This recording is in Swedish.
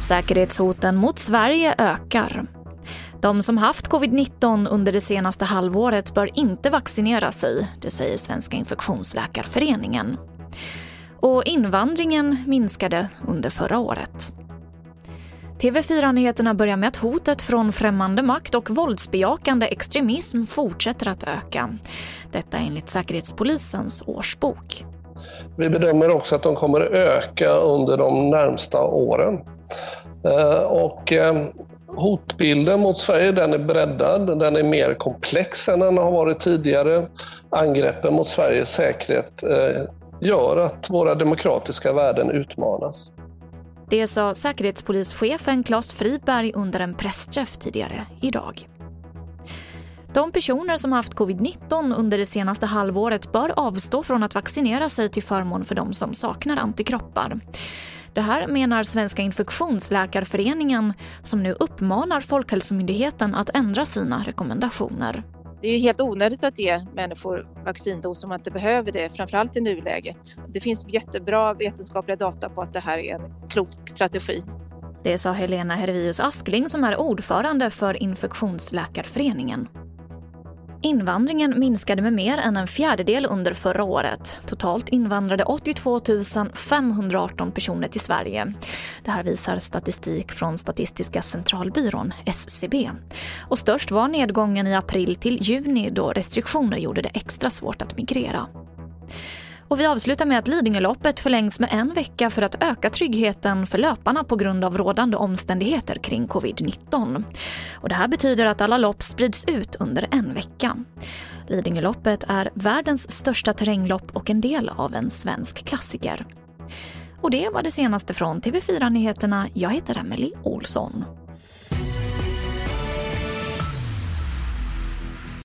Säkerhetshoten mot Sverige ökar. De som haft covid-19 under det senaste halvåret bör inte vaccinera sig, det säger Svenska infektionsläkarföreningen. Och invandringen minskade under förra året. TV4-nyheterna börjar med att hotet från främmande makt och våldsbejakande extremism fortsätter att öka. Detta enligt Säkerhetspolisens årsbok. Vi bedömer också att de kommer att öka under de närmsta åren. Eh, och eh, hotbilden mot Sverige den är breddad, den är mer komplex än den har varit tidigare. Angreppen mot Sveriges säkerhet eh, gör att våra demokratiska värden utmanas. Det sa säkerhetspolischefen Claes Friberg under en pressträff tidigare idag. De personer som haft covid-19 under det senaste halvåret bör avstå från att vaccinera sig till förmån för de som saknar antikroppar. Det här menar Svenska infektionsläkarföreningen som nu uppmanar Folkhälsomyndigheten att ändra sina rekommendationer. Det är ju helt onödigt att ge människor vaccindos om man inte behöver det, framförallt i nuläget. Det finns jättebra vetenskapliga data på att det här är en klok strategi. Det sa Helena Hervius Askling som är ordförande för Infektionsläkarföreningen. Invandringen minskade med mer än en fjärdedel under förra året. Totalt invandrade 82 518 personer till Sverige. Det här visar statistik från Statistiska centralbyrån, SCB. Och störst var nedgången i april till juni då restriktioner gjorde det extra svårt att migrera. Och vi avslutar med att Lidingöloppet förlängs med en vecka för att öka tryggheten för löparna på grund av rådande omständigheter kring covid-19. Och det här betyder att alla lopp sprids ut under en vecka. Lidingöloppet är världens största terränglopp och en del av en svensk klassiker. Och det var det senaste från TV4 Nyheterna. Jag heter Emily Olsson.